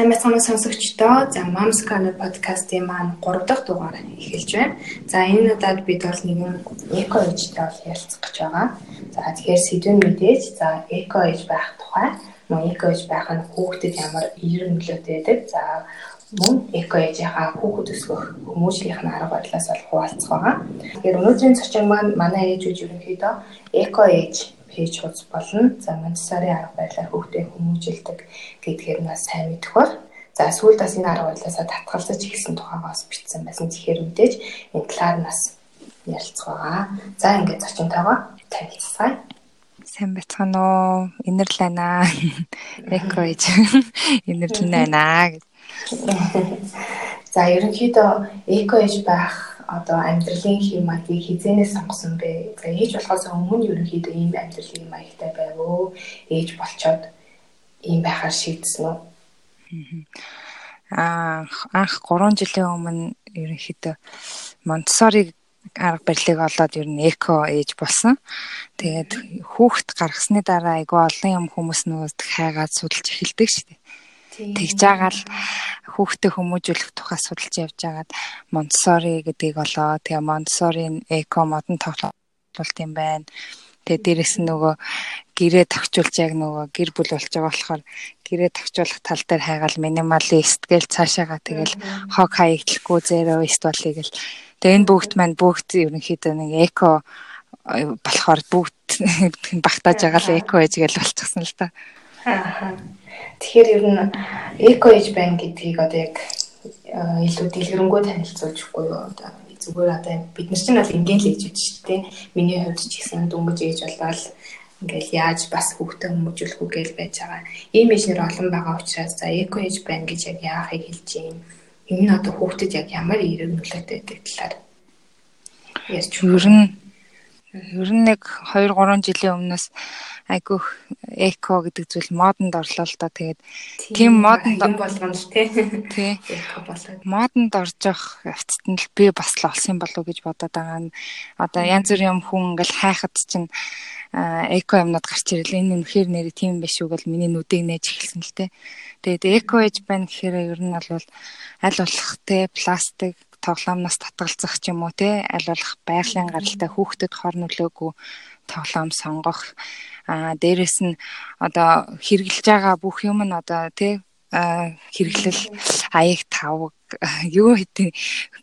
Сайн байцгаана сонсогчдоо. За Mamscana подкастын маань 3 дахь дугаар эхэлж байна. За энэ удаад бид бол нэгэн эко ээжтэй бол ярилцах гэж байгаа. За тэгэхээр сэдвэн мэдээж за эко ээж байх тухай мөн эко ээж байх нь хүүхдэд ямар эер нөлөөтэй байдаг. За мөн эко ээжийнхаа хүүхэд өсгөх хүмүүжлийнх нь арга барилаас бол хуваалцах байгаа. Тэгэхээр өнөөдрийн зочин маань манай ээжүүд ерөнхийдөө эко ээж пэйж хуудас болно. За Монтессори арга барилаар хүүхдээ хүмүүжилдэг гэдгээр нь бас сайн мэдэх баг. За сүүлд бас энэ арга барилаасаа татгалзаж эхэлсэн тухайгаас бичсэн байсан. Тэгэхээр мэдээж энэ талаар нас ярилцах байгаа. За ингээд зочинтойгоо танилцсаа. Сайн бацхан уу? Инэрл байна. Эко ээж. Инэрл байна гэж. За ерөнхийдөө эко ээж байх одоо амьдралын хэм маягийг хизээнээс сонгосон бэ? За ээж болохоос өмнө ерөнхийдөө ийм амьдралын маягтай байв өө. Ээж болчоод ийм байхаар шийдсэн үү? Аа анх 3 жилийн өмнө ерөнхийдөө Монтсори арга барилыг олоод ер нь эко ээж болсон. Тэгээд хүүхэд гаргасны дараа айгүй олон юм хүмүүс нөгөө хайгаад судалж эхэлдэг шүү дээ. Тэгж жагаал хүүхдээ хүмүүжүүлэх тухай судалж явж байгаад Монтсори гэдгийг олоо. Тэгээ Монтсорийн эко модон тоглолт юм байна. Тэгээ дээрэс нь нөгөө гэрээ тогтчулж яг нөгөө гэр бүл болж байгаа болохоор гэрээ тогтчулах тал дээр хайгаал минималист гээл цаашаага тэгэл хог хаягдлахгүй зеро ист болъё гэл. Тэгээ энэ бүгд маань бүгд ерөнхийдөө нэг эко э, болохоор бүгд багтааж байгаа л эко гэж болчихсон л та. Аа. Тэгэхээр ер нь эко ээж байна гэдгийг одоо яг илүү дэлгэрэнгүй танилцуулчихгүй юу одоо зүгээр одоо бид нар чинь бол ингээл ээж гэж шүү дээ. Миний хувьд ч гэсэн дөнгөж ээж болоод ингээл яаж бас хүүхдээ хүмүүжүүлэх үү гэж байж байгаа. Ийм ээжнэр олон байгаа учраас за эко ээж байна гэж яг яахыг хэлж юм. Энэ нь одоо хүүхдэд яг ямар эерэг нөлөөтэй байдаг талаар ярьж нь ер нь нэг 2 3 жилийн өмнөөс айгүйх эко гэдэг зүйл модонд орлоо л да. Тэгээд тийм модонд болгоно л тий. Тий. Модонд орж явах явцад нь л би бас л олсон болов уу гэж бодоод байгаа нь. Одоо янз бүрийн юм хүн ингээл хайхад чинь эко юмнууд гарч ирэл энэ үнэхээр нэр тийм биш үү гэл миний нүдийг нээж эхэлсэн л те. Тэгээд эко ээж байна гэхээр ер нь бол аль болох те пластик тоглоомноос татгалзах ч юм уу те? Аль болох байгалийн гаралтай хүүхдэд хор нөлөөгүй тоглоом сонгох. А дээрэс нь одоо хэрэгжилж байгаа бүх юм нь одоо тий хэрэглэл аяг тавг юу хэдий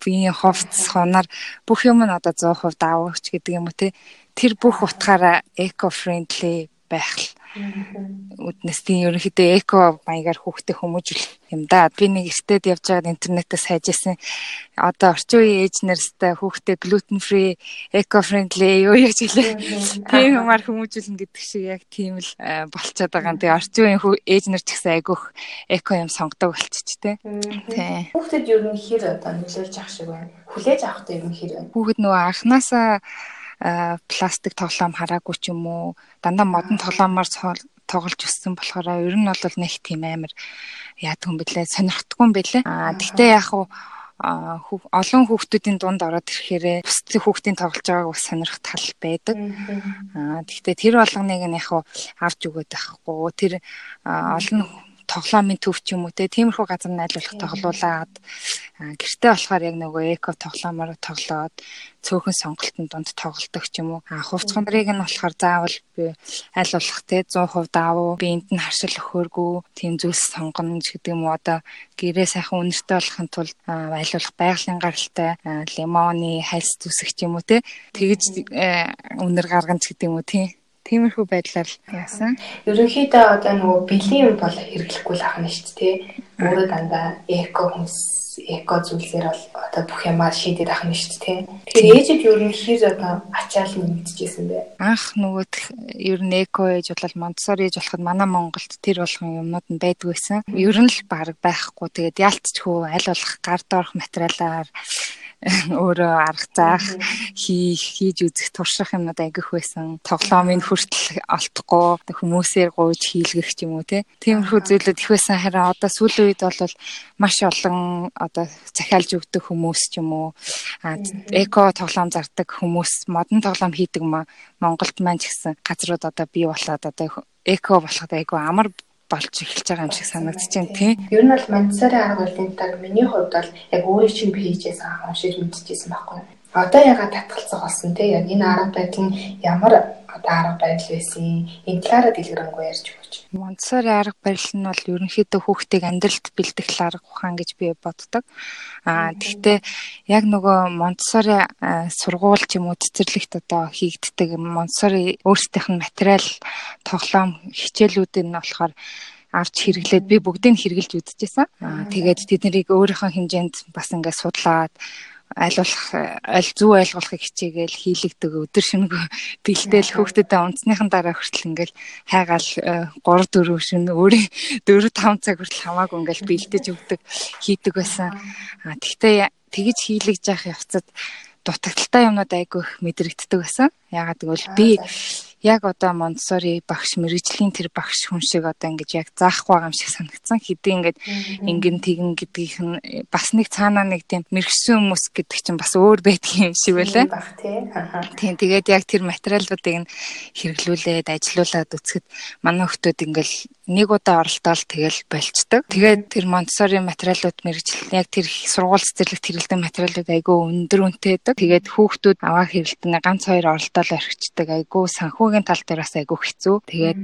биеийн хувцс хоноор бүх юм нь одоо 100% давагч гэдэг юм уу тий тэр бүх утгаараа эко френдли байх үднэс тийм ерөнхийдөө эко маягаар хүүхдээ хүмүүжүүлэх юм да. Би нэг эртэд явж байгаад интернетээс хайж исэн. Одоо орчин үеийн ээж нарстай хүүхдээ gluten free, eco friendly юу яаж хэлээ. Тийм юмар хүмүүжүүлнэ гэдэг шиг яг тийм л э, болчиход байгаа юм. Тэгээ орчин үеийн ээж нар ч гэсэн айгүйх эко юм сонгодог болчих тээ. Тийм. Хүүхдэд ер нь хэр одоо нөлөөлж ах шиг байна. Хүлээж авахтай ер нь хэр байна. Хүүхэд нөгөө анханасаа пластик тоглоом хараагүй ч юм уу дандаа модон тоглоомоор тоглож өссөн болохоор ер нь бол нэг тийм амар яадаг юм бэлээ сонирхдаггүй юм бэлээ. Аа тэгтээ яг уу олон хүүхдүүдийн дунд ороод ирэхээр бусдын хүүхдийн тоглож байгааг бас сонирх тал байдаг. Аа тэгтээ тэр болгоныг нь яг авч өгöd байхгүй. Тэр олон тоглоомын төв ч юм уу те тиймэрхүү газар найруулах тоглуулад гэртээ болохоор яг нөгөө эко тоглоомоор тоглоод цөөхөн сонголтын дунд тоглолдог ч юм уу. Хувцсан нарыг нь болохоор заавал би аль болох те 100% давуу би энд нь харшил өхөөргүй тийм зүйлс сонгоно гэдэг юм уу. Одоо гэрээ сайхан үнэртэй болохын тулд аль болох байгалийн гаралтай лимоны хальс зүсэх ч юм уу те тэгж э, үнэр гаргана ч гэдэг юм уу тийм Тиймэрхүү байдлаар яасан. Ерөнхийдөө одоо нөгөө бэлгийн юм бол хэрэглэхгүй л ахна шүү дээ. Өөрөө дандаа эко хүнс эко зүйлсээр бол одоо бүх юмаа шийдээд ахна шүү дээ. Тэгэхээр ээжид ер нь хэр одоо ачаал мэдчихсэн бэ? Анх нөгөө ер нь эко ээж болол Монтсори ээж болоход манай Монголд тэр болгон юмнууд нь байдаг байсан. Ер нь л баг байхгүй. Тэгээд яалтчгүй аль болох гар доорх материалаар өөрөө арга заах хийх хийж үзэх турших юмнууд агих байсан. Тоглоомын хүртэл олдохгүй хүмүүсээр гуйж хийлгэх юм уу тиймэрхүү зүйлүүд их байсан. Харин одоо сүүлийн үед бол маш олон одоо захиалж өгдөг хүмүүс ч юм уу эко тоглоом зардаг хүмүүс модон тоглоом хийдэг Монголд маань ч гэсэн газрууд одоо бий болоод одоо эко болоход айгүй амар болж эхэлж байгаа юм шиг санагдаж байна тий. Ер нь бол Монтессори арга барилын таг миний хувьд бол яг өөрөө чинь PhD-с уншиж мэдчихсэн байхгүй. Одоо ягаад татгалцах болсон те яг энэ арга байдал нь ямар одоо арга байдал байсан энэ талаараа дэлгэрэнгүй ярьж өгч. Монтессори арга барил нь бол ерөнхийдөө хүүхдийг амьдралд бэлтгэх арга ухаан гэж би боддог. Аа тэгвэл яг нөгөө Монтессори сургууль ч юм уу цэцэрлэгт одоо хийгддэг Монтессори өөрсдийнх нь материал тоглоом хичээлүүд нь болохоор авч хэрэглээд би бүгдийг хэрэгжилж үзчихсэн. Аа тэгээд тэднийг өөрийнхөө хэмжээнд бас ингээд судлаад айлуулах аль зөв ойлгуулахыг хичээгээл хийлэгдэг өдөр шөнөгүй бэлдээл хүүхдэдээ унтсныхан дараа хүртэл ингээл хайгаал 3 4 шөнө өөрөө 4 5 цаг хүртэл хамаагүй ингээл бэлдэж өгдөг хийдэг байсан. Тэгтээ тэгэж хийлэгж явах явцад дутагдaltaй юмнууд айгүй их мэдрэгддэг байсан. Ягаад гэвэл би яг одоо Монтсори багш мэрэгжлийн тэр багш хүн шиг одоо ингэж яг заахгүй байгаа юм шиг санагдсан. Хэдий ингээд ингэн тэгэн гэдгийнх нь бас нэг цаанаа нэг тийм мэрэгсэн хүмүүс гэдэг чинь бас өөр байдгийн юм шиг байлаа. Тийм тэгээд яг тэр материалуудыг нь хэрэглүүлээд ажилуулад үцхэд манай хүмүүс ингээл нэг удаа оролдоод тэгэл болцдог. Тэгээд тэр Монтсори материалууд мэрэгжил яг тэр сургууль цэцэрлэгт хэрэглэдэг материалууд айгүй өндөр үнэтэйдэг. Тэгээд хүүхдүүд аваа хэрэглэдэг ганц хоёр оролдоод орхичдаг айгүй санхүүгийн тал дээр бас айгүй хэцүү. Тэгээд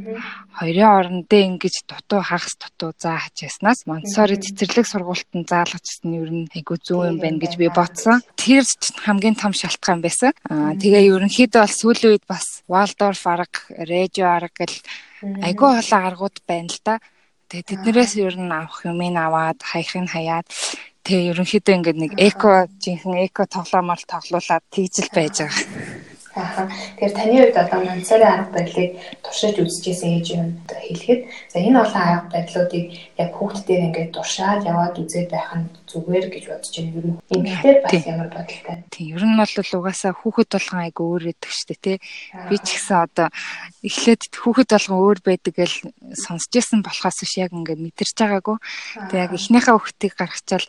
хоёрын орондоо ингэж дутуу хагас дутуу зааж яснаас Монтсори цэцэрлэг сургуультанд заалгачсан нь ер нь айгүй зүүн юм байна гэж би бодсон. Тэр хамгийн том шалтгаан байсан. Аа тэгээ ерөнхийдөө бол сүүлийн үед бас Валдорф арга, Режо арга гэл айгүй хоолой аргууд байна л да. Тэгээ тэднэрээс ер нь авах юмыг аваад хаягыг хаяад тэгээ ерөнхийдөө ингээд нэг эко жинхэнэ эко тоглоомор тоглуулад тэгжил байж байгаа. Аа. Тэгэхээр таны хувьд одоо Монтсори арга барилыг туршиж үзчихсэн ээж юм хэлэхэд за энэ олон арга байдлуудыг яг хүүхдүүдээр ингээд туршаад яваад үзээд байх нь зүгээр гэж бодож байна. Ер нь ингэхээр бас ямар бодолтой. Тийм. Ер нь бол угаасаа хүүхэд болгон айгу өөр байдаг штэ тий. Би ч гэсэн одоо эхлээд хүүхэд болгон өөр байдаг гэж сонсч байсан болохоос биш яг ингээд мэдэрч байгаагүй. Тэг яг эхнийхээ хүүхдийг гаргачаал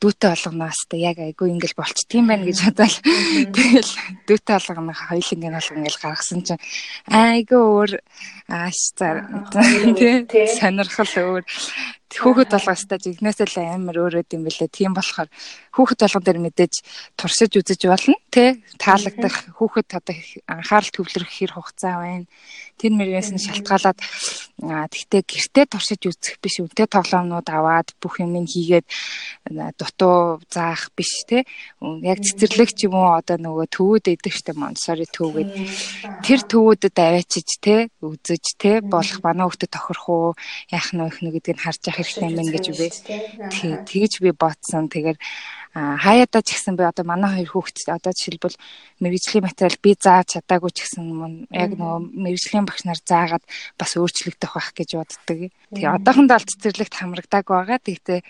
дүүтэй болгоноос та яг айгу ингээл болч тийм байна гэж бодоол. Тэгэл дүүтэй болгоно хоёулангийн болгон ингээл гаргасан чинь айгу өөр ааш цаар тий сонирхол өөр Хүүхэд болгоостай жигнэсээ л амар өөрөөд юм бэлээ. Тийм болохоор хүүхэд болгон дээр мэдээж туршиж үзэж болно. Тэ таалагдах хүүхэд одоо анхаарал төвлөрөх хэр хугацаа байна. Тэр мөрөөс нь шалтгаалаад тэгтээ гэртээ туршиж үзэх биш үнтэй тоглоомнууд аваад бүх юм хийгээд дутуу заах биш те. Яг цэцэрлэг ч юм уу одоо нөгөө төвүүд идэг штэ Монсори төвгээд тэр төвүүдэд аваачиж те үзэж те болох манай хүүхдэд тохирох уу яах нь вэ гэдгийг харж хэрэгтэй юм гэж би тэгж би бодсон. Тэгэхээр хаяадаа ч гэсэн би одоо манай хоёр хүүхэд одоо жишээлбэл мэрэгжлийн материал би зааж чадаагүй ч гэсэн яг нөгөө мэрэгжлийн багш нар заагаад бас өөрчлөгдөх байх гэж боддог. Тэгээ одоохондоо алт цэцэрлэгт хамрагдааг байгаа. Тэгтээ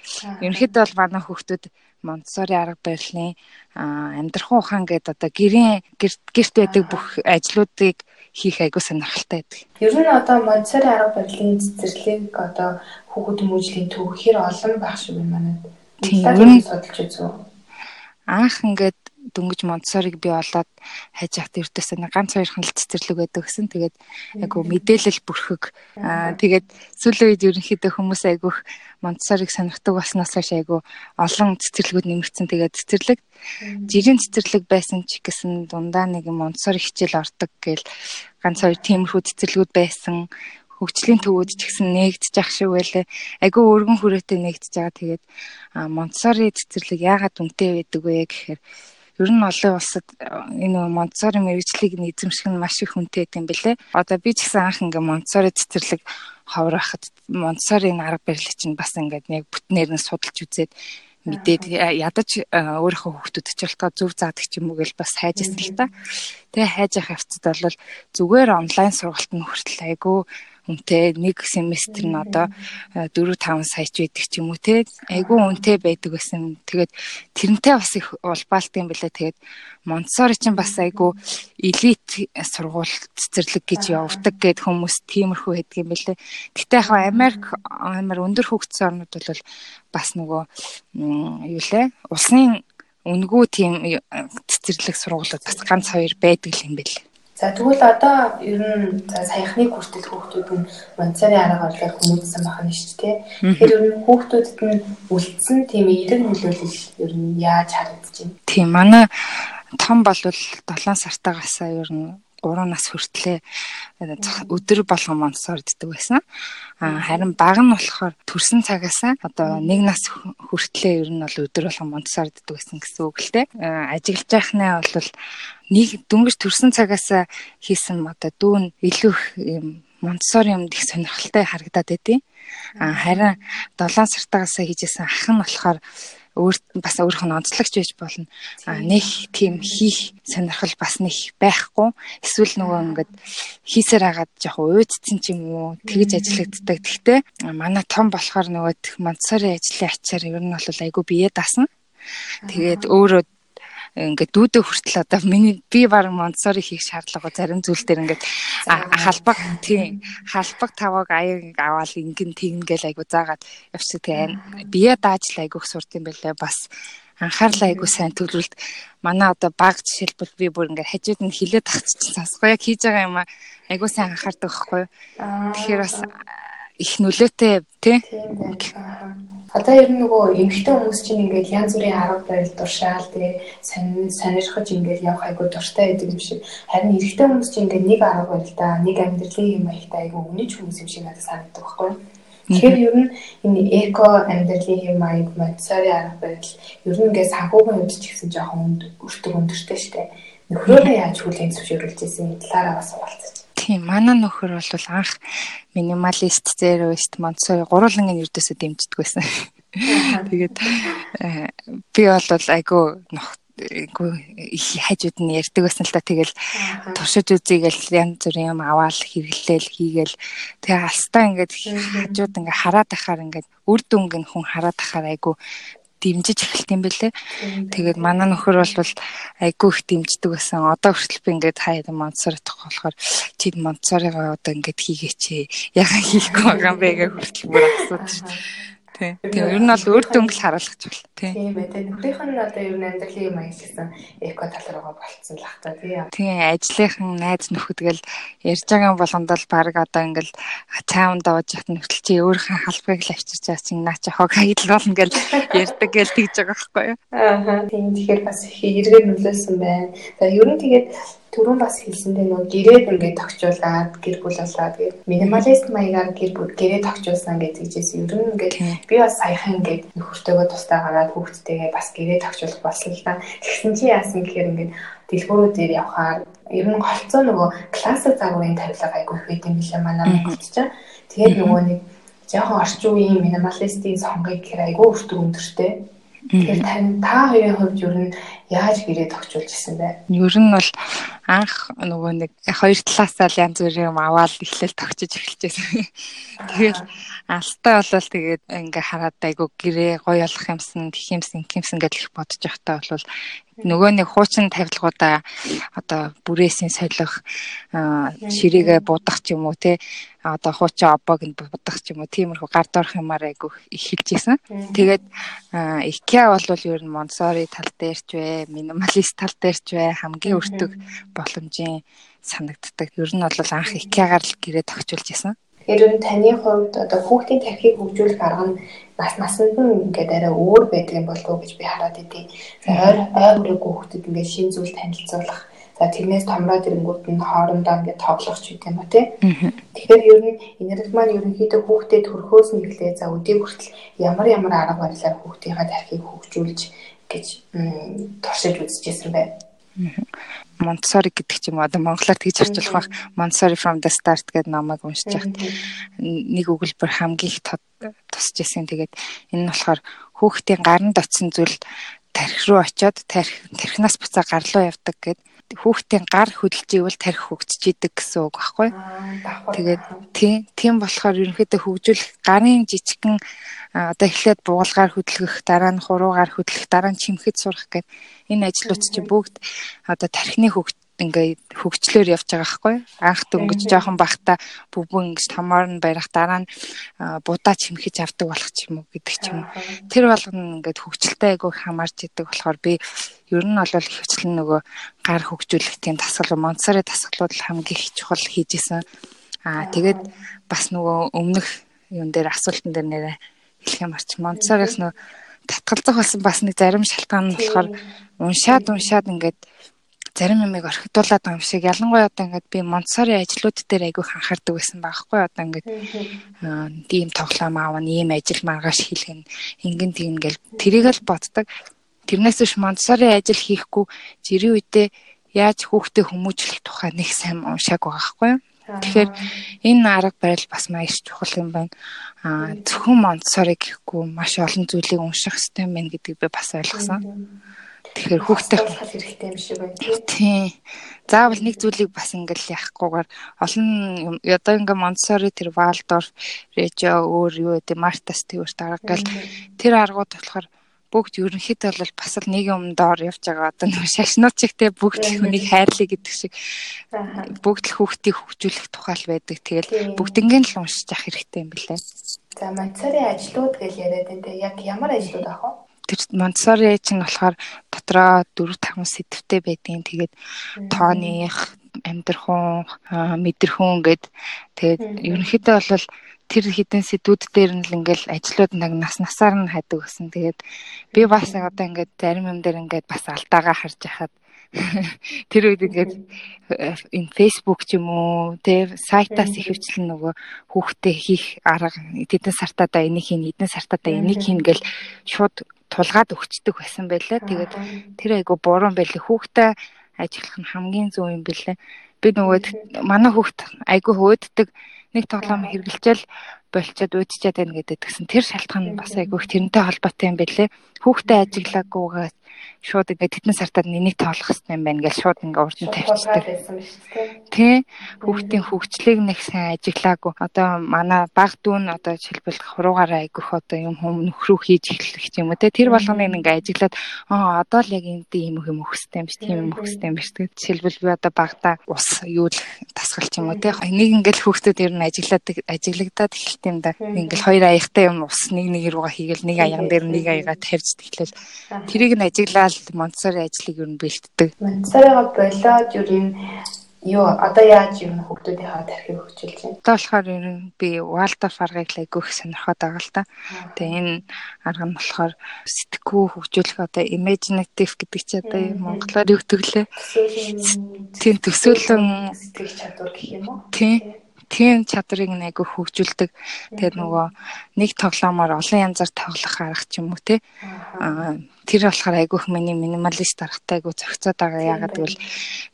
ерөнхийдөө бол манай хүүхдүүд Монтсори арга барилын амьдрахын ухаан гэдэг одоо гэрийн гэрт байдаг бүх ажлуудыг хийх айгуу сонирхолтой байдаг. Ер нь одоо Монтсори арга барилын цэцэрлэг одоо хүүхэд хүмүүжлийн төв хэр олон байх шиг байна манайд. Тийм судалж үзв. Анх ингээд дөнгөж Монтсориг би олоод хайж явах эртээс нэг ганц хоёрхан л цэцэрлэг байдаг гэсэн. Тэгээд айгу мэдээлэл бүрхэг. Аа тэгээд сүүлийн үед ерөнхийдөө хүмүүс айгуух Монтсориг сонирхдаг болсноос хойш айгу олон цэцэрлэгүүд нэмэгдсэн. Тэгээд цэцэрлэг жирийн цэцэрлэг байсан ч гэсэн дундаа нэг Монтсори хичээл ордог гээл ганц хоёр тиймэрхүү цэцэрлэгүүд байсан хөгжлийн төвүүд ч гэсэн нээгдэж ах шиг байлаа. Айгүй өргөн хүрээтэй нээгдэж байгаа. Тэгээд Монтсори цэцэрлэг яагаад үнэтэй байдаг вэ гэхээр ер нь олон улсад энэ Монтсори мэрэгжлийг эзэмших нь маш их хүнтэй юм бэлээ. Одоо би ч гэсэн анх ингээ Монтсори цэцэрлэг ховроход Монтсорийн арга барилыг чинь бас ингээд яг бүтнээр нь судалж үзээд мэдээд ядаж өөрийнхөө хүүхдүүд ч болтоо зөв заадаг ч юм уу гэж бас хайж ирсэн л та. Тэгээ хайж явах явцад бол зүгээр онлайн сургалт нь хүртэл айгүй үнэтэй нэг семестр нь одоо 4 5 сая ч байдаг ч юм уу те айгүй үнэтэй байдаг гэсэн. Тэгээд тэрнтэй бас их улбаалт юм билээ. Тэгээд Монтсори чинь бас айгүй элит сургууль цэцэрлэг гэж явдаг гэд хүмүүс тиймэрхүү байдаг юм билээ. Гэтэ яг Америк амар өндөр хөгжсөн орнууд бол бас нөгөө юу лээ улсын үнгүү тийм цэцэрлэг сургуулиуд бас ганц хоёр байдаг юм билээ. За тэгвэл одоо ер нь за саяхны хүртэл хүүхдүүд нь Монцари арга орлоор хүмүүжсэн байх нь шүү дээ. Тэгэхээр ер нь хүүхдүүдэд нь үлдсэн тийм эерэг нөлөөлөл ер нь яаж харагдаж байна? Тийм манай том болвол 7 сартаагаас ер нь 3 нас хүртлээ өдөр болгон монсорддаг байсан. Харин баг нь болохоор төрсэн цагаас одоо 1 нас хүртлээ ер нь бол өдөр болгон монсорддаг байсан гэсэн үг л дээ. Ажиглаж байхнаа бол нэг дөнгөж төрсэн цагаас хийсэн одоо дүүн илүү юм Монтсори юмд их сонирхолтой харагдаад байдیں۔ А харин 7 сартаагаас хийжсэн ах нь болохоор өөр бас өөрөх нь онцлогч байж болно. Нэг тийм хийх сонирхол бас нэг байхгүй. Эсвэл нөгөө ингээд хийсээр агаад яг уйдцсан ч юм уу тэгж ажиллагддаг. Гэхдээ манай том болохоор нөгөө Монтсори ажлын ачаар ер нь бол айгүй бие даасан. Тэгээд өөрөө ингээд дүүдэ хүртэл одоо миний би баг Монтсори хийх шаардлага зарим зүйл дээр ингээд халбаг тийм халбаг таваг аяг аваад ингэн тэгнгээл айгу заагаад явчих тэгээ бие дааж л айгух сурд юм байлаа бас анхаарлаа айгу сайн төлөвлөлт манай одоо баг жишээлбэл би бүр ингээд хажууд нь хилээд тахчихсан сонсгоо яг хийж байгаа юм айгу сайн анхаардаг байхгүй тэгэхээр бас их нөлөөтэй тий. Одоо ер нь нөгөө эмэгтэй хүмүүс чинь ингээд янз бүрийн арга барил дуршаал тэгээ сонирхож ингээд явах айгуу дуртай байдаг юм шиг. Харин эрэгтэй хүмүүс чинь ингээд нэг арга барилдаа нэг амьдралын юм аягтай айгуу өнөж хүмүүс юм шиг надад санагддаг байхгүй юу? Тэгэхээр ер нь энэ эко амьдралын хэм маяг Монтсори арга барил ер нь ингээд санхүүгийн хувьд ч гэсэн жоохон өртөг өндөртэй штэ. Нөхрөөрөө яаж хүлээн зөвшөөрүүлж ирсэн талаараа бас уулзах. Тийм манай нөхөр бол анх минималист зероист монцой гурвангийн ердөөсөө дэмждэг байсан. Тэгээд э, би бол айгүй нөх айгүй их хажууд нь ярьдаг байсан л та. Тэгэл туршиж үзийгээл янз бүрийн юм аваал хэрэглээл хийгээл. Тэгээ алстаа ингээд хажууд ингээд хараад ахаар ингээд үр дүнг нь хүн хараад ахаар айгүй дэмжиж эхэлт юм бэлээ. Тэгээд манай нөхөр бол айгүй их дэмждэг байсан. Одоо хүртэл би ингээд хаяад Монтсор тох болохоор чи Монтсорыгаа одоо ингээд хийгээч. Яга хийхгүй байгаа юм бэ гэж хүртэл бүр асуудаг шүү дээ. Тийм. Тийм. Ер нь бол өөр дөнгөл харуулгач бол. Тийм ээ. Тэгээ нөхрийнх нь одоо ер нь амьдралын юм аягласан эко тал руугаа болцсон л ах та тийм. Тийм. Ажлынхан найз нөхөдгөл ярьж байгаа болгонд л баг одоо ингээл цаавн давж яхад нөхцөл чи өөрийнхөө халбыг л авчирч байгаа чинь наа чи хог хаягдл болно гэл ярьдаг гэл тэгж байгаа байхгүй юу. Аа. Тийм. Тэгэхээр бас их эргээр нөлөөсөн байна. За ер нь тэгээд түрүүн бас хэлсэндээ нөгөө гэрээд ингээд тогтчуулаад гэр бүл болоод тэгээд минималист маягаар гэр бүл гэрээ тогтчуулсан гэж хэлжсэн. Ер нь ингээд би бас саяхан ингээд нөхөртөөгөө тустай гараад хүүхдтэйгээ бас гэрээ тогтчуулах болсон л та. Тэгсэн чи яасан гэхээр ингээд дэлгүүрүүд дээр явхаар ер нь голцоо нөгөө классик загварын тавилга айгүй их байт юм билээ манай Монголд ч. Тэгээд нөгөө нэг жоохон орчин үеийн минималистийн сонгыг гэхээр айгүй өртөг өндөртэй Тэгэхээр тань та хоёрын хувьд ер нь яаж гэрээ тогтчулж исэн бэ? Ер нь бол анх нөгөө нэг хоёр талаасаа л янз бүрийн юм аваад эхлээл тогтчиж эхэлжсэн. Тэгэл алтаа болол тэгээд ингээ хараад айгу гэрээ гоё болох юмсан, тэх юмсан, кимсэн гэдэл их бодож явахтаа бол нөгөө нэг хуучин тавилгуудаа одоо бүрээсийн солих ширээгээ будах ч юм уу те одоо хуучин обог нь будах ч юм уу тиймэрхүү гар дорох юмар айгу их хэлж исэн. Тэгээд IKEA бол ер нь Montessori тал дээр ч вэ, минималист тал дээр ч вэ хамгийн өртөг боломжийн санагддаг. Ер нь бол анх IKEA-гаар л гэрээ тогтчулж исэн. Тэгэхээр таны хувьд одоо хүүхдийн тархийг хөгжүүлэх арга нь нас насанд нь ингээд арай өөр байдаг юм болов уу гэж би хараад идэв. Ойр ойр хүүхдэд ингээд шин зүйл танилцуулах. За тэрнээс томроод ирэнгүүт нь хоорондоо ингээд тоглох ч юм ба тий. Тэгэхээр ер нь энерги маань ерөнхийдөө хүүхдэд төрхөөс нь эхлээ за өдийг хүртэл ямар ямар арга барилаар хүүхдийнхаа тархийг хөгжүүлж гэж туршиж үзчихсэн байна. Montessori гэдэг ч юм уу? Одоо монголоор тэгж орчуулах байх Montessori from the start гэдэг намайг уншиж яхад нэг өгүүлбэр хамгийн их тусч исэн. Тэгээд энэ нь болохоор хүүхдийн гаранд очисон зүйл тарих руу очиод тарих тарихнаас буцаа гар руу явдаг гэд хүүхдийн гар хөдөлж ивэл тарих хөгжиж идэг гэсэн үг байхгүй. Тэгээд тийм болохоор ерөнхийдөө хөгжүүлэх гарын жижигхэн одоо эхлээд буулгаар хөдөлгөх, дараа нь хуруугаар хөдөлгөх, дараа нь чимхэд сурах гэдэг энэ ажлууд чинь бүгд одоо тархины ингээд хөгжлөөр явж байгаа байхгүй анх дөнгөж жоохон бахта бүбэн ингэж томоор нь барих дараа нь будаа чимхэж авдаг болох ч юм уу гэдэг ч юм уу. Тэр болгоно ингээд хөгжилтэй айгуу хамаарч идэг болохоор би ер нь бол их хвчлэн нөгөө гар хөгжүүлэх тийм дасгал Монсары дасгалууд хамгийн их чухал хийжсэн. Аа тэгээд бас нөгөө өмнөх юун дээр асуултан дээр нэрэ хэлэх юм арч Монсараас нөгөө татгалзах болсон бас нэг зарим шалтгаан нь болохоор уншаад уншаад ингээд зарим юмыг орхидуулаад байгаа юм шиг ялангуяа одоо ингээд би Монтсори ажлууд дээр айгүйх анхаардаг байсан байхгүй одоо ингээд ийм тоглоом аавна ийм ажил маргааш хийлгэн ингэн тэгнгээл тэрийг л боддог. Тэрнээс биш Монтсори ажил хийхгүй жирийн үедээ яаж хүүхдээ хүмүүжлэх тухай нэг сайн уншааг байгаа байхгүй юу? Тэгэхээр энэ арга барил бас маш чухал юм байна. Аа зөвхөн Монтсори гэхгүй маш олон зүйлийг унших хэрэгтэй байна гэдгийг би бас ойлгосон. Тэгэхээр хүүхдээ хэрэгтэй юм шиг байна тийм. Заавал нэг зүйлийг бас ингээл яахгүйгээр олон одоо ингээ Монтсори тэр Валдорф, Режо өөр юу гэдэг Мартас тэрвэр дарга гэл тэр аргууд болохоор бүгд ерөнхийдөө бол бас л нэг юм доор явж байгаа одоо нэг шашнууд чигтэй бүгд л хүнийг хайрлаа гэдэг шиг бүгд л хүүхдийг хөгжүүлэх тухай л байдаг. Тэгэл бүгднгийн л уншиж явах хэрэгтэй юм билээ. За Монтсори ажлууд гэж яриад энэ яг ямар ажлууд ах вэ? Тэр Монтсори чинь болохоор дотроо 4 5 сэдвтэй байдгийн. Тэгээд тооных амьдрахун мэдэрхүүн гэд. Тэгээд ерөнхийдөө бол тэр хідэн сэдвүүд дээр нь л ингээл ажлууд нэг нас насаар нь хайдаг гэсэн. Тэгээд би бас одоо ингээд зарим юм дээр ингээд бас алдаагаа харж яхад тэр үед ингээд энэ Facebook ч юм уу тэ сайтаас ихэвчлэн нөгөө хүүхдээ хийх арга тэдэн сартаада энийг хийн эдэн сартаада энийг хийн гэл шууд тулгаад өгчдөг байсан байлаа. Тэгээд тэр айгу буруу байлээ. Хүүхдээ ажиллах нь хамгийн зөв юм бэлээ. Би нөгөө манай хүүхд айгу хөөддөг нэг тоглоом хэрглэжэл болчиход үүдчихэд байна гэдэг гэсэн тэр шалтгаан бас айгу их тэрнтэй холбоотой юм бэлээ. Хүүхдээ ажиглаагүйгээ шууд ингээд тэдэн сартад нэнийг тоолох хэрэгтэй юм байна гэж шууд ингээд урд нь тавьчихдаг. Тэ хүүхдийн хөгжлийг нэг сайн ажиглаагүй. Одоо манай баг дүүн одоо жишээлбэл хуруугаараа айгүйх одоо юм хүм нөхрөө хийж эхлэх юм уу те тэр болгоныг ингээд ажиглаад аа одоо л яг энд юм юм өгөхтэй юм биш тийм юм өгөхтэй юм биш. Тэгээд жишээлбэл би одоо багада ус юу л тасгалч юм уу те нэг ингээд хүүхдүүд ер нь ажиглаад ажиглагдаад эхэлт юм да. Ингээд хоёр аягтай юм ус нэг нэг руугаа хийгээл нэг аяган дээр нэг аягаа тавьж тэглэл тэрийг нь ажиглаад Монтсори ажлыг ер нь бэлтдэг. Монтсориго болоод ер нь юу одоо яаж юм хүүхдүүдийнхаа тархийг хөгжүүлж байна? Одоо болохоор ер нь би Waldorf аргыг л айгүйх сонирхоод байгаа л та. Тэгээ энэ арга нь болохоор сэтгэхүй хөгжүүлэх одоо imaginative гэдэг чи одоо монголоор юу гэдэг лээ? Тийм төсөөлөн сэтгэх чадвар гэх юм уу? Тийм тийм чадрыг айгүй хөгжүүлдэг. Тэгээд нөгөө нэг тоглоомоор олон янзаар тоглох арга ч юм уу те. Аа тэр болохоор айгүйх миний минималист аргатай айгүй зохицоод байгаа. Ягаад гэвэл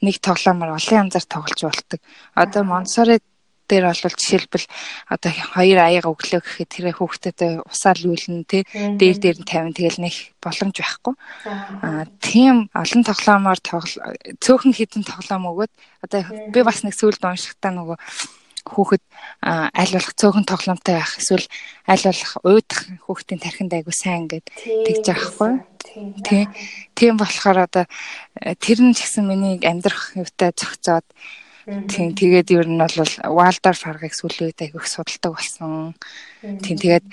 нэг тоглоомоор олон янзаар тоглож болдог. Одоо Монсори дээр бол жишээлбэл одоо хоёр аяга өглөө гэхэд тэр хүүхдэд усаал юулна тий. Дээр дээр нь тавина. Тэгэл нэг боломж байхгүй. Аа тийм олон тоглоомоор цөөхөн хідэн тоглоом өгөөд одоо би бас нэг сүйд уншихтаа нөгөө хүүхэд аль болох цөөхөн тоглоомтой байх эсвэл аль болох уйдах хүүхдийн тархинд айгу сайн ингээд тэгж яахгүй тий тийм болохоор одоо тэр нь ч гэсэн миний амьдрах юутай зохицоод тийм тэгээд ер нь бол Валдар фаргыг сүүлийн үед айгу их судалдаг болсон. Тийм тэгээд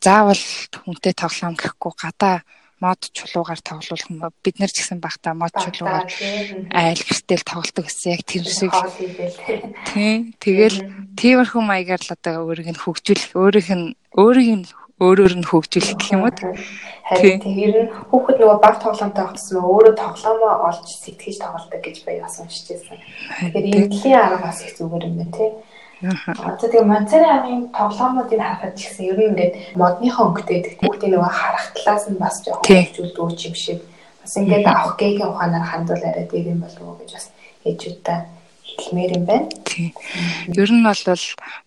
заавал хүнтэй тоглоом гэхгүй гадаа мод чулуугаар тоглуулах бид нар ч гэсэн багтаа мод чулуугаар айл гэртэл тоглолдог гэсэн яг тэр шиг. Тийм тэгэл тиймэрхүү маягаар л одоо өөрийг нь хөгжүүлэх өөрийнх нь өөрийг нь өөрөөр нь хөгжүүлэх гэх юм уу харин тэр нь хүүхэд нөгөө баг тоглоомтой багтсан өөрөө тоглоомоо олж сэтгэж тоглолдог гэж би бас уншиж байсан тэгэхээр эмгэлийн арга бас их зүгээр юм байна тийм Одоо тэгээ Монцери амын тоглоомуудыг харахад ч гэсэн ер нь ингээд модныхоо өнгөтэй гэдэг хүүхдийн нөгөө харах талаас нь бас жоохон хөгжүүлдэг юм шиг. Бас ингээд авах гээгийн ухаанаар хандвал арай дээр юм болов уу гэж бас ээжүүдтэй хэлмээр юм байна. Тийм. Ер нь бол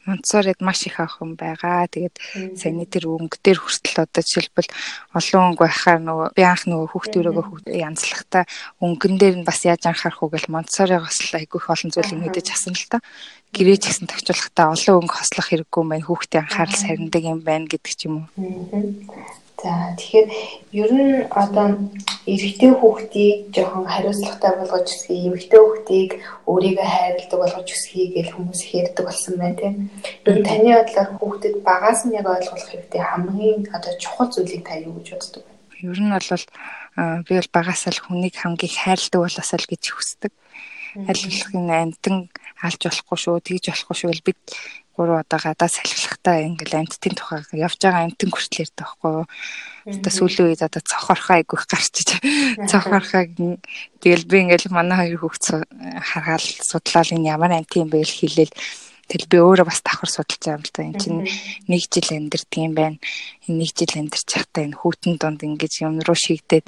Монцорид маш их авах юм байгаа. Тэгээд саяны тэр өнгө дээр хүртэл одоо жишээлбэл олон өнгө байхаар нөгөө би анх нөгөө хүүхдүүрөөгөө янзлахтаа өнгөн дээр нь бас яаж анхаарах уу гэл Монцоригоос л айгүйх олон зүйлийг мэдэж асан л та. Гэрээ ч гэсэн төвчлэхдээ олон өнгө хослох хэрэггүй юм байна. Хүүхдийн анхаарал сарнидаг юм байна гэдэг ч юм уу. За тэгэхээр ер нь одоо эрэгтэй хүүхдийг жоохон хариуцлагатай болгож өсгий, эмэгтэй хүүхдийг өөрийгөө хайрладаг болгож өсгий гэж хүмүүс ярьдаг болсон байна тийм. Ер нь таны бодлоор хүүхдэд багаас нь яг ойлгох хэрэгтэй хамгийн одоо чухал зүйлийг та юу гэж боддог вэ? Ер нь бол би бол багаас л хүнийг хамгийн хайрладаг болоосаа л гэж хүсдэг. Энэ амтан алж болохгүй шүү, тэгж болохгүй шүү гэж бид гурав одоо гадаа салхилахтаа ингээл амттын тухай явж байгаа амттын хүртэл ярьдаг байхгүй юу. Одоо сүүлийн үед одоо цохорхоо айгүйх гарчиж цохорхоо тэгэл би ингээл манай хоёр хүүхд харгаал судлал энэ ямар амт юм бэ гэж хэлээл Тэгэл би өөрөө бас давхар судалж байгаа юм л да. Энд чинь нэг жил амьдэрдэг юм байна. Энэ нэг жил амьдэрч байхдаа энэ хүүтэн донд ингэж юм руу шигдээд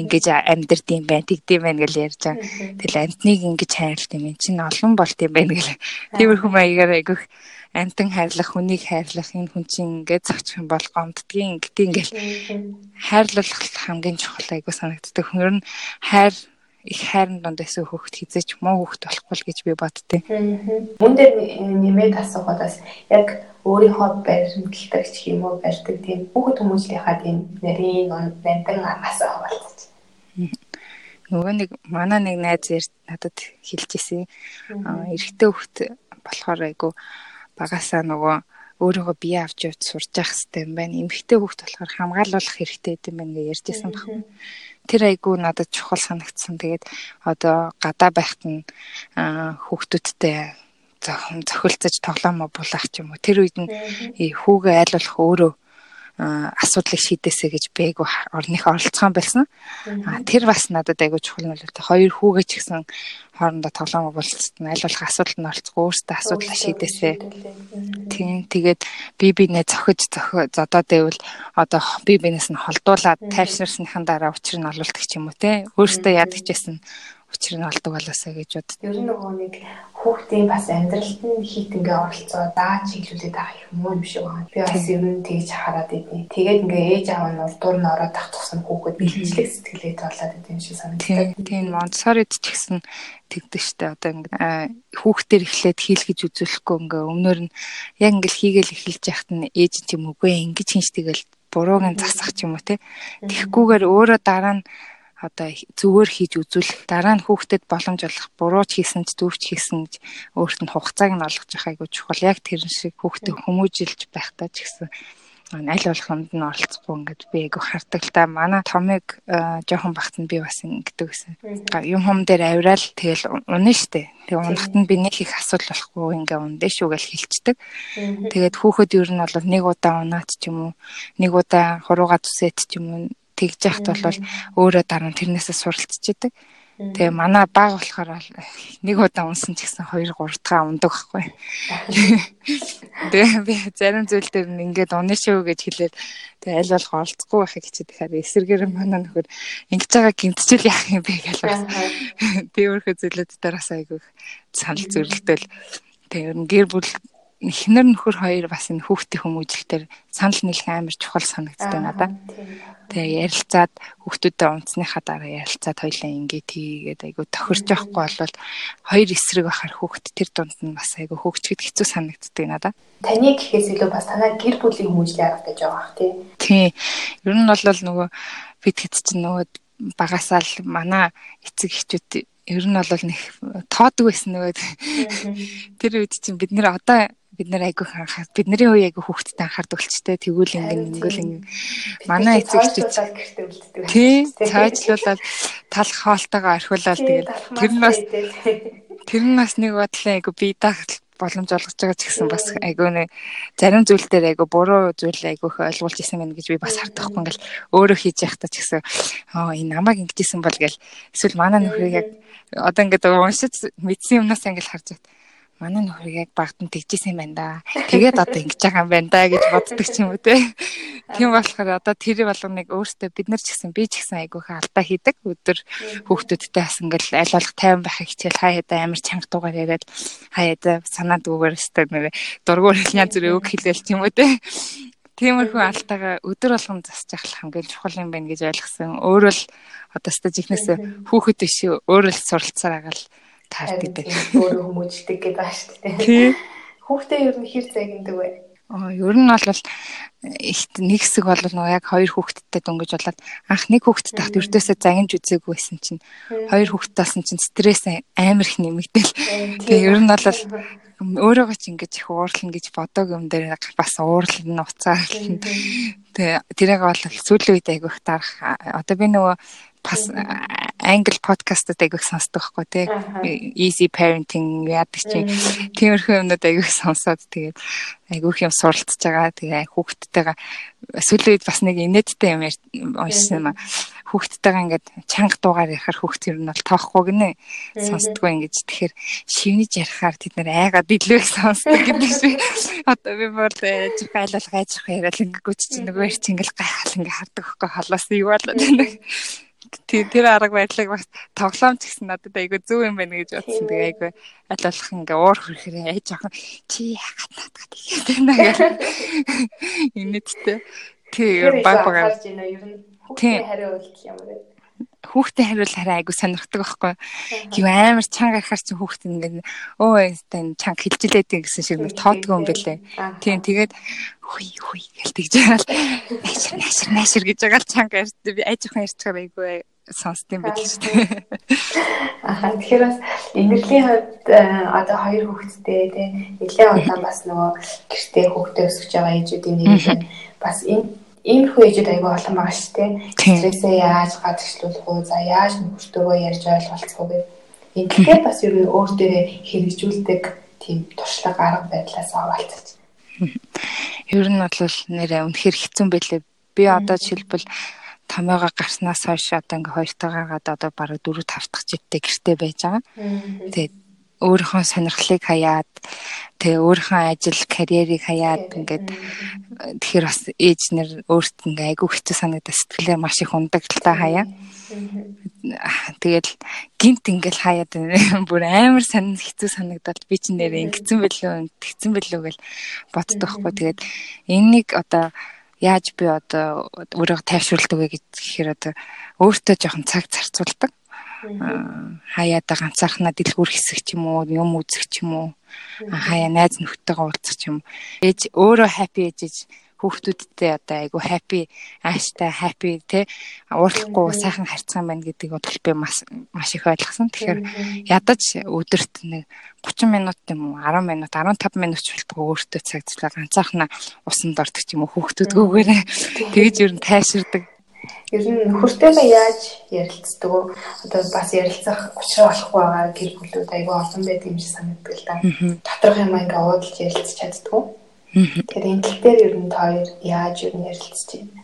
ингэж амьдэрд юм байна. Тэгдэм байна гэж ярьж байгаа. Тэгэл амтныг ингэж хайрлт юм. Энд чинь олон болт юм байна гэл. Тиймэрхүү маягаар айгүйх амтан хайрлах, хүнийг хайрлах энэ хүн чинь ингээд зогчих юм бол гомддгийн гэдэг ингээл хайрлах хамгийн чухал айгуу санагддаг. Хүн нь хайр их хайрын донд эсвэл хөхт хизээч муу хөхт болохгүй л гэж би боддیں۔ Мөн дээр нэмээд асуугаад бас яг өөрийнхөө баримтлагч юм уу барьдаг тийм бүх хүмүүжлийнхаа тийм нарийн нандин анаас хаваалцаж. Нөгөө нэг манай нэг найз яар надад хэлж ирсэн. Эрэгтэй хөхт болохоор айгу багасаа нөгөө өөрийгөө бие авч явж сурч явах хэрэгтэй юм байна. Эмэгтэй хөхт болохоор хамгаалуулах хэрэгтэй юм байна гэж ярьжсэн баг тэр айгу надад чухал санагдсан. Тэгээд одоо гадаа байхад нь хүүхдүүдтэй зохилцож тоглоомоо булаах ч юм уу. Тэр үед нь хүүгээ айлуулах өөрөө асуудлыг шийдээсэ гэж бэйгүү орных оролцоон байсан. Тэр бас надад айгүй чухал л хоёр хүүгээ ч гэсэн хоорондоо тоглоом болцсон. Аль болох асуудалд нь оролцох өөртөө асуудлаа шийдээсэ. Тийм тэгээд би бинээ зохиж зодоод байвал одоо би бинээс нь холдуулаад тайвширсныхан дараа учир нь олуулдаг ч юм уу те. Өөртөө яадаг ч гэсэн учир нь олдог болоосаа гэж бод. Ер нь нөгөө нэг хүүхдийн бас амьдралд нь хит ингээ оролцоо дааж чиглүүлээд байгаа их муу юм шиг байна. Би бас ер нь тэгж хараад идэв. Тэгээд ингээ ээж аав нь урдуур нь ороод тах тусам хүүхэд бэлэнчлэг сэтгэлээ тоолоод идэв шиг санагдав. Тийм Монтсорид ч гэсэн тэгдэж штэ одоо ингээ хүүхдээр эхлээд хийлгэж үзүүлэхгүй ингээ өмнөр нь яг ингээл хийгээл эхэлж яхад нь ээж ч юм үгүй ингэж хинч тэгэл бурууг нь засах ч юм уу те. Тэгхгүйгээр өөрөө дараа нь одоо зүгээр хийж үзүүлэх дараа нь хүүхдэд боломж олох бурууч хийсэн ч зөвч хийсэн ч өөрт нь хугацааг нь олгож явах айгуу чухал яг тэр шиг хүүхдэд хүмүүжилж байхдаа ч гэсэн аль болох юмд нь оролцохгүй ингээд би айгу хардаг л та манай томыг жоохон багт нь би бас ингэдэг гэсэн. Юм хум дээр авирал тэгэл унаа штэ. Тэгээ унахт нь би нэг их асуудал болохгүй ингээ ундэ шүү гэж хэлцдэг. Тэгээд хүүхэд ер нь бол нэг удаа унаад ч юм уу нэг удаа хурууга зүсэт ч юм уу тэгж яхад бол өөрөө дараа нь тэрнээсээ суралцчихдаг. Тэгээ манай баг болохоор нэг удаа унсан ч гэсэн 2 3 дахь ундаг байхгүй. Тэгээ би зарим зүйл дээр ингээд унаа шүү гэж хэлээд тэгээ аль болох оролцохгүй байхыг хичээд тэгэхээр эсэргээр манай нөхөр ингэж байгаа гинтчил яах юм бэ гэж бас. Тиймэрхүү зүйлүүд дээр бас айгүй санал зөрөлтөл тэгээ гэр бүл эхнэр нөхөр хоёр бас энэ хүүхдийн хүмүүжлэлтэр санал нийлэх амар чухал санагддаг надад. Тэгээ ярилцаад хүүхдүүдэд унцсныхаа дараа ярилцаад хоёлаа ингээд тийгээд айгу тохирч явахгүй болвол хоёр эсрэг байхаар хүүхд тэр дунд нь бас айгу хөгжихэд хэцүү санагддаг надад. Таны гэхээс илүү бас танай гэр бүлийн хүмүүжлээ харагдаж байгаа бах тий. Тий. Ер нь бол нөгөө бид хэд чинь нөгөө багасаа л манай эцэг эхчүүд ер нь бол нэг тоодог байсан нөгөө тэр үед чинь бид нэр одоо бид нэр айгүй хахад бидний үе айгүй хүүхдтэй анхаардаг болчтой. Тэгвэл ингэн ингээл ингэ манай эцэг эхчүүд тий цаажлуулаад талх хоолтойгоо орхиулаад тэгээд тэр нь бас тэр нь бас нэг бодлоо айгүй бие даах боломж олгож байгаа ч гэсэн бас айгүй нэ зарим зүйл дээр айгүй буруу зүйл айгүйх ойлгуулж исэн мэн гэж би бас хардахгүй ингээл өөрөө хийж явахдаа ч гэсэн аа энэ намайг ингэжсэн бол гэл эсвэл манай нөхрийг яг одоо ингээд уншиж мэдсэн юмнаас ингээл харж байна манай нөхөр яг багтан тэгжсэн юм байна да. Тэгээд одоо ингэж байгаа юм байна да гэж боддог ч юм уу те. Тийм болохоор одоо тэр болгоныг өөртөө бид нар ч гэсэн би ч гэсэн айгүйхээ алдаа хийдэг. Өдөр хүүхдүүдтэй бас ингээл аль болох тайван байхыг хичээл хаяада амар чанга дугаар яриад хаяада санаад үгээр өстэй нэр дургуур янз бүрийн үг хэлээл ч юм уу те. Тиймэрхүү алдаагаа өдөр болгон засчих хамгийн чухал юм байна гэж ойлгосон. Өөрөө л одоо стажигнээс хүүхэд биш өөрөө л суралцаар байгаа л таардаг дээ. Өөрөө хүмүүждэг гэдэг байгаа шүү дээ. Хүүхдээ ер нь хэр цагийндэг вэ? Ер нь бол ихт нэг хэсэг бол нөгөө яг хоёр хүүхэдтэй дөнгөж болоод анх нэг хүүхэдтэй тахт өрдөөсөө загинж үзээгүй байсан чинь хоёр хүүхэдтэй болсон чинь стресс амар их нэмэгдэл. Тэгээ ер нь бол өөрөөгөө ч ингэж их уурлна гэж бодог юм дээр бас уурлна уцаарлна. Тэгээ тэрийг бол сүүлийн үед айгүйх дарах. Одоо би нөгөө бас англи подкастад айгүйх сонсдог байхгүй тий. Easy parenting яадаг чинь тиймэрхүү юмнууд айгүйх сонсоод тэгээд айгүйх юм суралцж байгаа. Тэгээ хүүхдтэйгээ сүүлийн үед бас нэг инээдтэй юм уншсан юм. Хүүхдтэйгээ ингээд чанга дуугаар ярихаар хүүхд ер нь бол тоохгүй гинэ. Сонсдгоо ингэж тэгэхээр шивнэж ярихаар тэд нэр айгаад билүүг сонсдог гэдэг шиг. Одоо би бол жиг айлал гайжих яриад ингээд чинь нөгөө их чингэл гайхал ингээд хардаг хөхгүй холоос юу болоод байна тэр тэр арга барилыг бас тоглоомч гэсэн надад айгүй зөв юм байна гэж бодсон. Тэгээ айгүй аль болох ингээ уур хөрхөрөө ээж жоохон чи яагаад надад игээд байна гэх. Инээдтэй. Тэр баг баг. Тийм хариу үйлдэл юм бэ? Хүүхдээ хариул хараа айгу сонирхдаг байхгүй. Гэв амар чанга ахаар чи хүүхд ингээд өө энэ чанга хилжилээд гэсэн шиг нэг тоодгүй юм бэлээ. Тийм тэгээд хүй хүй гэл тэгж байгаа л наашир наашир наашир гэж байгаа л чанга ярьд би айжхан ярьчихаар айгу сонсдсон байл шүү дээ. Аа тэгэхээр бас эмэрлийн хувьд э, одоо хоёр хүүхэдтэй тий нэлээд удаан бас нөгөө гэртээ хүүхдээ өсгөж байгаа ээжүүдийн нэг бас энэ иймэрхүү ээжүүд аягүй олон байгаа шүү дээ. Стрессээ яаж гадагшлуулах уу, за яаж нөхөртөөгөө ярьж ойлголцох уу гэх. Ингээд бас ер нь өөр дээрээ хэрэгжүүлдэг тийм туршлага арга байдлаас аваалцаж. Ер нь бол нэрээ үнэхэр хэцүү байлээ. Би одоо жишээлбэл томьёогоо гарснаас хойш одоо ингээ хоёртоо гаргаад одоо бараг 4 5 дахь жилдээ гэртээ байж байгаа. Тэгээд өөрийнхөө сонирхлыг хаяад тэгээ өөрийнхөө ажил карьерийг хаяад ингээд тэгэхээр бас ээж нэр өөрт ингээ айгүй хэцүү санагдаж сэтгэлээр маш их ундаг л та хаяа. Тэгэл гинт ингээл хаяад бүр амар сонир хэцүү санагдаад би ч нэрээ ингэсэн бэлөө тэгсэн бэлөө гэж боддог хгүй. Тэгээд энэнийг одоо яаж би одоо өөрийгөө тайвшруулдаг вэ гэхээр одоо өөртөө жоохон цаг зарцуулдаг хаяада ганцаархнаа дэлгүүр хэсэг ч юм уу юм үзэх ч юм уу хаяа найз нөхдөйгөө уулзах ч юм. Ээж өөрөө happy ээжж хүүхдүүдтэй одоо айгу happy ааштай happy те уурлахгүй сайхан харьцсан байна гэдгийг бодвол би маш маш их ойлгосон. Тэгэхээр ядаж өдөрт нэг 30 минут юм уу 10 минут 15 минут ч болтгоо өөртөө цаг зэвлээ ганцаархнаа усанд ордог ч юм уу хүүхдүүдгүйгээр тэгж ер нь тайширдаг Ер нь нөхөртөйгээ яаж ярилцдаг вэ? Одоо бас ярилцах учраа болохгүй байгаа гэр бүлүүд айгүй олон байдаг юм шиг санагддаг л да. Доторх юм ингээ уудалж ярилцж чаддгүй. Тэгэхээр энэ тал дээр ер нь та хоёр яаж ер нь ярилцж байна?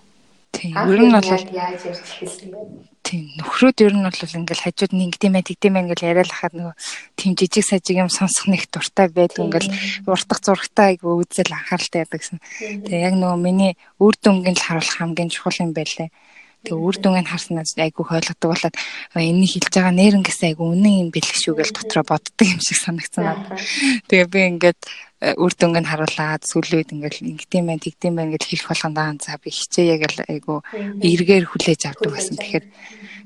Тийм. Ер нь бол яаж ярьж эхэлсэн бэ? Тийм. Нөхрөөд ер нь бол ингээл хажууд нь ингэдэм байх, тэгдэм байх ингээл яриад хахад нөгөө тийм жижиг сажиг юм сонсох нэг дуртай байдаг ингээл уртах зурагтай айгүй үзэл анхааралтай байдаг гэсэн. Тэгээ яг нөгөө миний үр дүнгийн л харуулах хамгийн чухал юм байлээ. Тэгээ үр дүнгийн харснаас айгүй ойлгодог болоод энэ хэлж байгаа нэрнгээс айгүй үнэн юм бэлэх шүү гэж дотроо боддог юм шиг санагдсан надад. Тэгээ би ингээд үр дүнг нь харуулад сүлээд ингээл ингэдэм байх тэгдэм байх гэж хэлэх болгондаа за би хичээе гэж айгүй эргээр хүлээж авдаг байсан. Тэгэхээр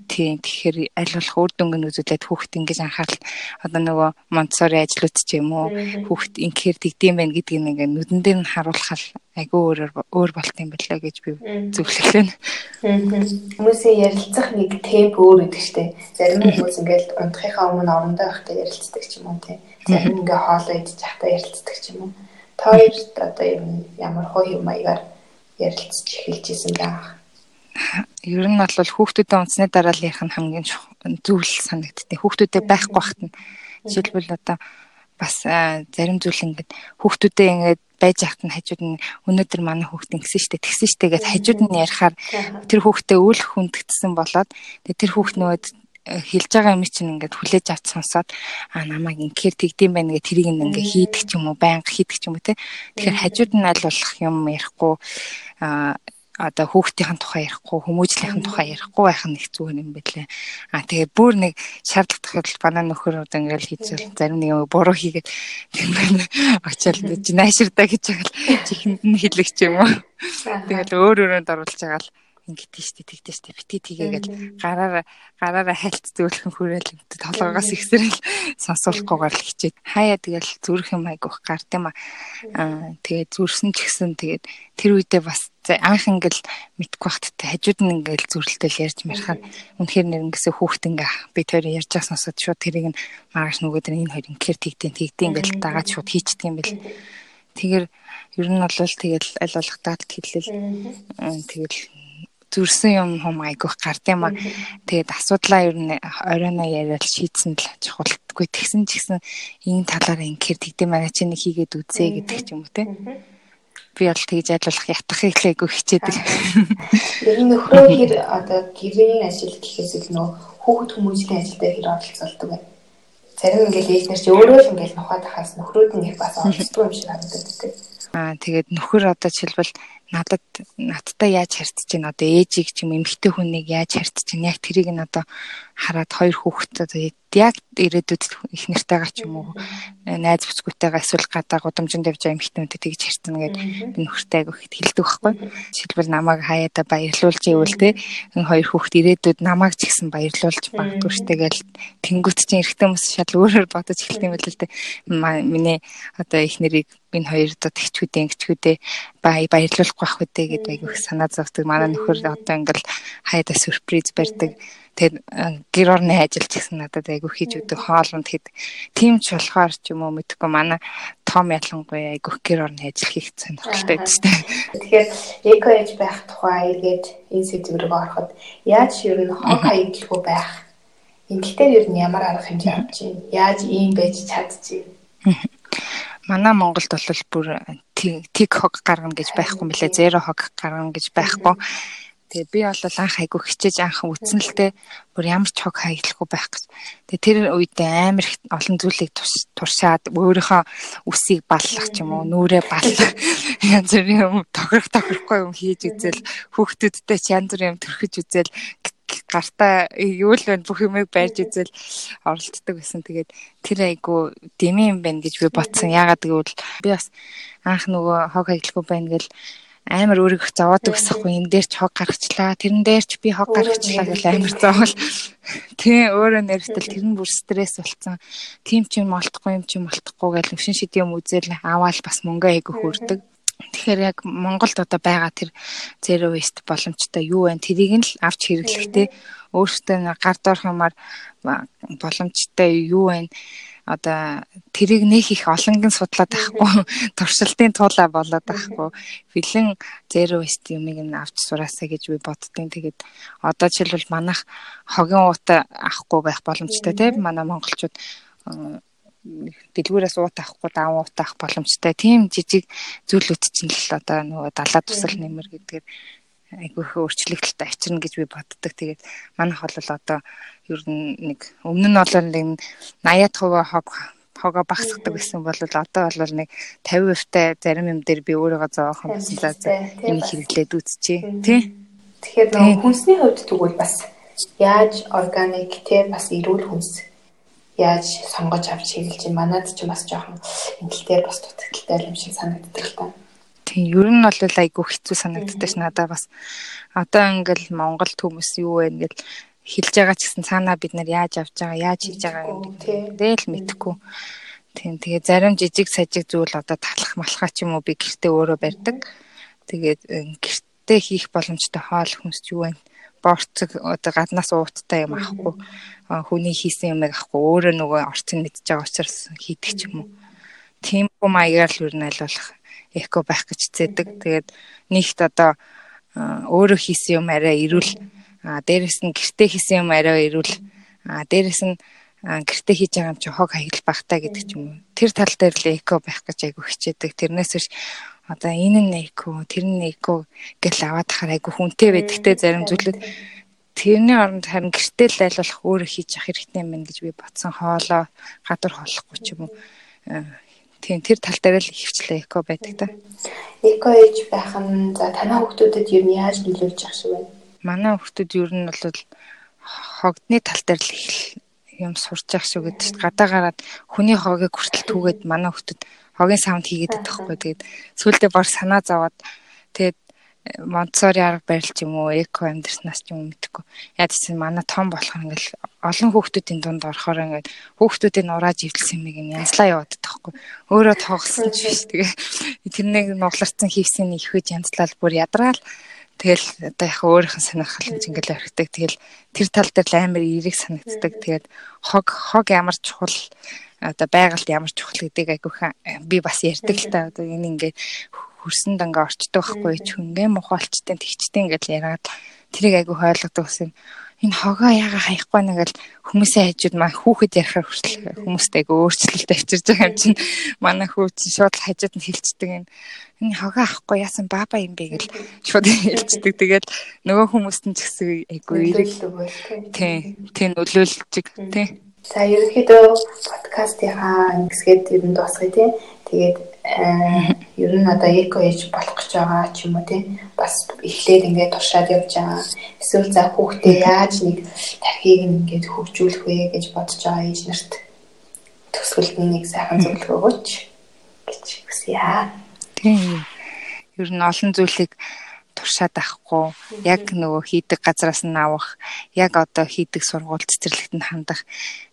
Тийм тэгэхээр аль болох үр дүнг нь үзүүлээд хүүхд ингэж анхаарал одоо нөгөө Монтсори ажлууд ч юм уу хүүхд ингээр дэгдэм байх гэдгийг нэг нүдэн дээр нь харуулхал айгүй өөр өөр болт юм билээ гэж би зөвлөлөө. Хүмүүсийн ярилцах нэг темп өөр гэдэг штеп. Зарим хүмүүс ингээл унтахынхаа өмнө орондоо байхдаа ярилцдаг ч юм уу тийм. Зарим ингээ хоолоо байхдаа ярилцдаг ч юм уу. Хоёрт одоо ямар хөө юм маягаар ярилцж эхэлж исэн байх ер нь бол хүүхдүүдэд унтсны дараа л ярих нь хамгийн зүйл санагдтыг. Хүүхдүүдэд байхгүй бахт нь жишээлбэл одоо бас зарим зүйл ингээд хүүхдүүдэд ингээд байж ахт нь хажууд нь өнөөдөр манай хүүхд ингэсэн штэ тэгсэн штэ гэд хажууд нь ярихаар тэр хүүхдээ үл хүндэгдсэн болоод тэр хүүхд нөгөө хэлж байгаа юм чинь ингээд хүлээж авч сонсоод а намайг ингээр тэгдэм байх гэ тэрийг ингээ хийдэг ч юм уу байнга хийдэг ч юм уу те тэгэхээр хажууд нь аль болох юм ярихгүй а одоо хүүхдийн тухай ярихгүй хүмүүжлийнхэн тухай ярихгүй байх нь их зүгээр юм байлээ. А тэгээ бүр нэг шаардлага тохиолдолд банаа нөхөрүүд ингээл хийчихэл зарим нэг юм буруу хийгээд очиад найширдаа гэж байгаа л чихэнд нь хэлэх ч юм уу. Тэгэл өөр өөрөнд оруулж байгаа л ингэдэж штэ тэгдэж штэ битгий тгээгээл гараараа гараараа хальт зөөлхөн хүрээл толгоогоос ихсэрэл сонсуулахгүйгээр л хичээд хаяа тэгэл зүрх юм айгуух гард юм аа тэгээд зүрсэн ч гэсэн тэгээд тэр үедээ бас анх ингээл мэдгүй бахттай хажууд нь ингээл зүрэлтэл ярьж мархаар үнэхээр нэрнгэсээ хүүхд ингээ би тэр ярьж байгаа сонсоод шууд тэрийг нь маргааш нөгөөдөр энэ хоёр ингээр тэгтэн тэгтэн ингээл дагаад шууд хийчдэг юм бэл тэгэр ер нь бол тэгэл аль болох даалт хэлэл тэгэл зүрсэн юм хум айгүйх гард юм а. Тэгээд асуудлаа ер нь оройноо яриад шийдсэн л чухалгүй. Тэгсэн ч гэсэн энэ талаар ингээр тэгдэм байгаа чи нэг хийгээд үзээ гэдэг ч юм уу те. Би бол тэгж айлуулах ятахыг л айгүй хичээдэг. Ер нь нөхрөө хэр одоо гэрээний ажил гэхээс илүү нөө хүүхэд хүмүүсийн ажилдаа хэр оролцолдог вэ? Зарим ингээл ээж нар чи өөрөө л ингээл нухаад хаас нөхрөөд нь их бас оролцдог юм шиг харагддаг. Аа тэгээд нөхөр одоо жишээлбэл надад надтай яаж харьцаж байна? Одоо ээжийг ч юм эмэгтэй хүнийг яаж харьцаж байна? Яг тэрийг нь одоо хараад хоёр хүүхэд одоо яг ирээдүйд их нартайгаа ч юм уу найз бүсгүйтэйгээ эсвэл гадаа гудамжинд явж байгаа эмэгтэйнүүдэд тэгж харьцана гэдэг би нөхөртэй айгу их хэлдэг байхгүй. Жишээлбэл намайг хаяада баярлуулж ивэл те энэ хоёр хүүхэд ирээдүйд намайг ч гэсэн баярлуулж магадгүй штэ гэл тэнгуут чинь эрэгтэй хүмүүс шал өөрөөр бодож эхэлт юм байл л те. Миний одоо их нэрийг энэ хоёр одоо тэгчгүүдээ ингэчгүүдээ бай баярлуулах байх үедээ гэдэг айгу их санаа зовдөг. Манай нөхөр одоо ингээл хаяада сюрприз барьдаг. Тэгээд гэр орны ажил ч гэсэн надад айгүй хийж өгдөг хоолнд хэд тийм ч болохоор ч юм уу мэдхгүй манай том ялангуяа айгүй гэр орны ажил хийх сонирхолтой дээ. Тэгэхээр эко ээж байх тухай эргээд энэ сэдв рүү ороход яаж ер нь хог хаягдлгүй байх? Энэ дээр ер нь ямар арга хэмжээ авч чинь яаж ийм байж чадчих? Манай Монголд бол бүр тиг хог гаргана гэж байхгүй мөлий зеро хог гаргана гэж байхгүй Тэгээ би бол анх айгу хичээж анх үтсэнэлтэй бүр ямар ч хог хаягдлахгүй байх гэж. Тэгээ тэр үед амар их олон зүйлийг туршаад өөрийнхөө үсийг баллах ч юм уу, нүрээ баллах янз бүрийн юм тохирох тохирохгүй юм хийж үзэл хүүхдүүдтэй ч янз бүрийн юм төрхөж үзэл гартаа юу л байна бүх юмыг байрж үзэл оролддог гэсэн. Тэгээд тэр айгу дэмий юм байна гэж би бодсон. Яагаад гэвэл би бас анх нөгөө хог хаягдлахгүй байна гэл амар өөрийгөө зовоод өгсөхгүй энэ дээр ч хог гаргачлаа. Тэрэн дээр ч би хог гаргачлаа гэж амар зовол. Тий өөрөө нэртэл тэр нь бүр стресс болцсон. Тийм ч юм олдохгүй юм ч юм олдохгүй гэж өвшин шид юм үзэл аваад бас мөнгө айгу хүрдэг Тэгэхээр яг Монголд одоо байгаа тэр zero waste боломжтой юу вэ? Тэрийг нь л авч хэрэглэхдээ өөртөө гар доорх юмар боломжтой юу вэ? одоо тэрийг нөх их олонгийн судлаад байхгүй туршилтын туулаа болоод байхгүй бэлэн zero waste юмыг нь авч сураасаа гэж би боддیں۔ Тэгээд одоо жишээлбэл манайх хогийн уута авахгүй байх боломжтой тийм манай монголчууд дэлгүүрээс уут авахгүй даавуу уут авах боломжтой. Тийм жижиг зүйлүүд чинь л одоо нөгөө далаа тусал нэмэр гэдгээр айгүй их өөрчлөгдөлтөд авчирна гэж би боддог. Тэгээд манайх бол одоо ер нь нэг өмнө нь бол нэг 80% хог хогоо багсгадаг гэсэн бол одоо бол нэг 50% та зарим юм дээр би өөрийгөө зоох юм гэсэн за энэ хэрэглээд үзчихье тий. Тэгэхээр хүнсний хувьд тэгвэл бас яаж органик те бас эрүүл хүнс яаж сонгож авч хэрэглэж байна. Манайд ч бас жоохон дээр бас дутагдaltaй юм шиг санагддаг л та. Тийм ер нь бол айгүй хэцүү санагддаг ш надаа бас одоо ингээл Монгол хүмүүс юу вэ ингээл хэлж байгаа ч гэсэн цаанаа бид нар яаж авч байгаа яаж хийж байгаа гэдэг л мэдэхгүй. Тийм тэгээ зарим жижиг сажиг зүйл одоо талах малхаа ч юм уу би гэртээ өөрөө барьдаг. Тэгээд гэртээ хийх боломжтой хоол хүнс юу вэ? Борцог одоо гаднаас ууттай юм авахгүй хүний хийсэн юмыг авахгүй өөрөө нөгөө орчин мэдж байгаа учраас хийдэг ч юм уу. Тийм юм маягаар л юу нэлүүлэх эко байх гэж зэдэг. Тэгээд нэгт одоо өөрөө хийсэн юм арай ирүүл а дээрэс нь гэртээ хийсэн юм арай ирүүл а дээрэс нь гэртээ хийж байгаа юм чи хог хаягдл багтаа гэдэг ч юм уу. Тэр тал дээр л эко байх гэж айгу хичээдэг. Тэрнээс биш одоо энэ эко, тэр эко гэл аваад тахаар айгу хүнтэй байдагтэй зарим зүйлүүд тэрний оронд харин гэртээ л айлуулах өөрөө хийж явах хэрэгтэй юм байна гэж би бодсон. Хоолоо гадар холохгүй ч юм уу Тийм тэр тал дээр л хөвчлээ эко байдаг та. Эко ээж байх нь за танай хүүхдүүдэд нь яаж нөлөөлж ах шиг байна? Манай хүүхдүүд ер нь бол хогдны тал дээр л их юм сурч ах шиг гэдэг чинь гадаа гараад хүний хогийг хүртэл түүгээд манай хүүхдүүд хогийн савнд хийгээд байдаг хгүй. Тэгээд сүулдэ бор санаа зовоод тэгээд Монтсори арга барил ч юм уу, эко амьдрснаас ч юм мэдхгүй. Яг тийм манай том болохоор ингээл олон хүүхдүүдийн дунд орохоор ингээд хүүхдүүдийн нурааж ивдэлсэн юм ин янзлаа яваад тахгүй. Өөрөө тоглосон ч биш. Тэгээ тэрнийг нугларцсан хийсэн ихвэж янзлал бүр ядраал Тэгэл одоо яг өөрийнх нь сонирхол нь ингээл орхидаг. Тэгэл тэр тал дээр л амар эерэг санагддаг. Тэгээд хог хог ямар чухал одоо байгальд ямар чухал гэдгийг айгүйхан би бас ярьдаг л та. Одоо энэ ингээд хөрсөн дангаа орчдөг байхгүй ч хүнгээ мухалчтай тэгчтэй ингээл яриад тэрийг айгүй ойлгодог гэсэн энэ хогоо яага хаяхгүй нэгэл хүмүүсийн хажууд маань хүүхэд ярихаар хүртэл хүмүүстэй айгүй өөрчлөлт авчирж байгаа юм чинь. Манай хүү чинь шууд хажууд нь хилчдэг энэ энэ хогоо авахгүй яасан баба юм бэ гэл шууд хилчдэг тэгээд нөгөө хүмүүст нь ч гэсэн айгүй эрэг тий тий нөлөөлж тий За ерөнхийдөө подкастынхаа ингэсгээд ер нь дуусгая тий. Тэгээд э, ер нь одоо эко ээж болох гэж байгаа ч юм уу тий. Бас эхлээд ингээд туршаад явж байгаа. Эсвэл за хүүхдээ яаж нэг тархийг ингээд хөгжүүлэх вэ гэж бодож байгаа ээж нарт төсвөлд нэг сайхан зөвлөгөө өгөөч гэж хүсье. Тийм. Ер нь олон зүйлийг туршаад авахгүй яг нөгөө хийдэг газраас нь авах яг одоо хийдэг сургууль цэцэрлэгт нь хандах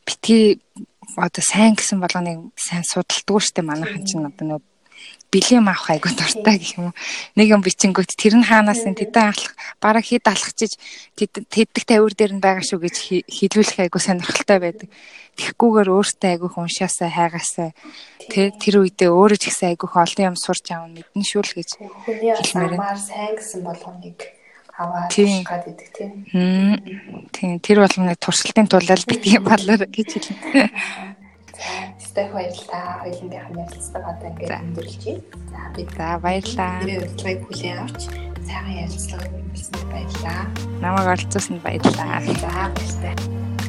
битгий одоо сайн гэсэн болгоныг сайн судалдаггүй штэ манайхан чинь одоо нөгөө бэлэм авах айгуу дуртай гэх юм уу. Нэг юм бичингүүт тэр нь хаанаас нь тэдэн алах бараг хэд алхачиж тэддэг тавир дээр нь байгаа шүү гэж хэлүүлэх айгуу сонирхолтой байдаг. Тэгхгүйгээр өөртөө айгуу уншаасаа хайгаасаа тэр тэр үедээ өөрөө ч ихсэн айгуу олон юм сурч аав мэднэ шүү л гэж хэлмээр сайн гэсэн болгоныг аваад гад идэг тийм. Тийм тэр болгоныг туршилтын тулаал битгий балар гэж хэлнэ. Стэй баярлалаа. Хоёулынхаа ярилцлага одоо ингээд өндөрлөж байна. За би за баярлалаа. Тэр урилгыг хүлээн авч сайхан ярилцлага өгсөн баярлалаа. Намайг оролцуулсанд баярлалаа. За баярлалаа.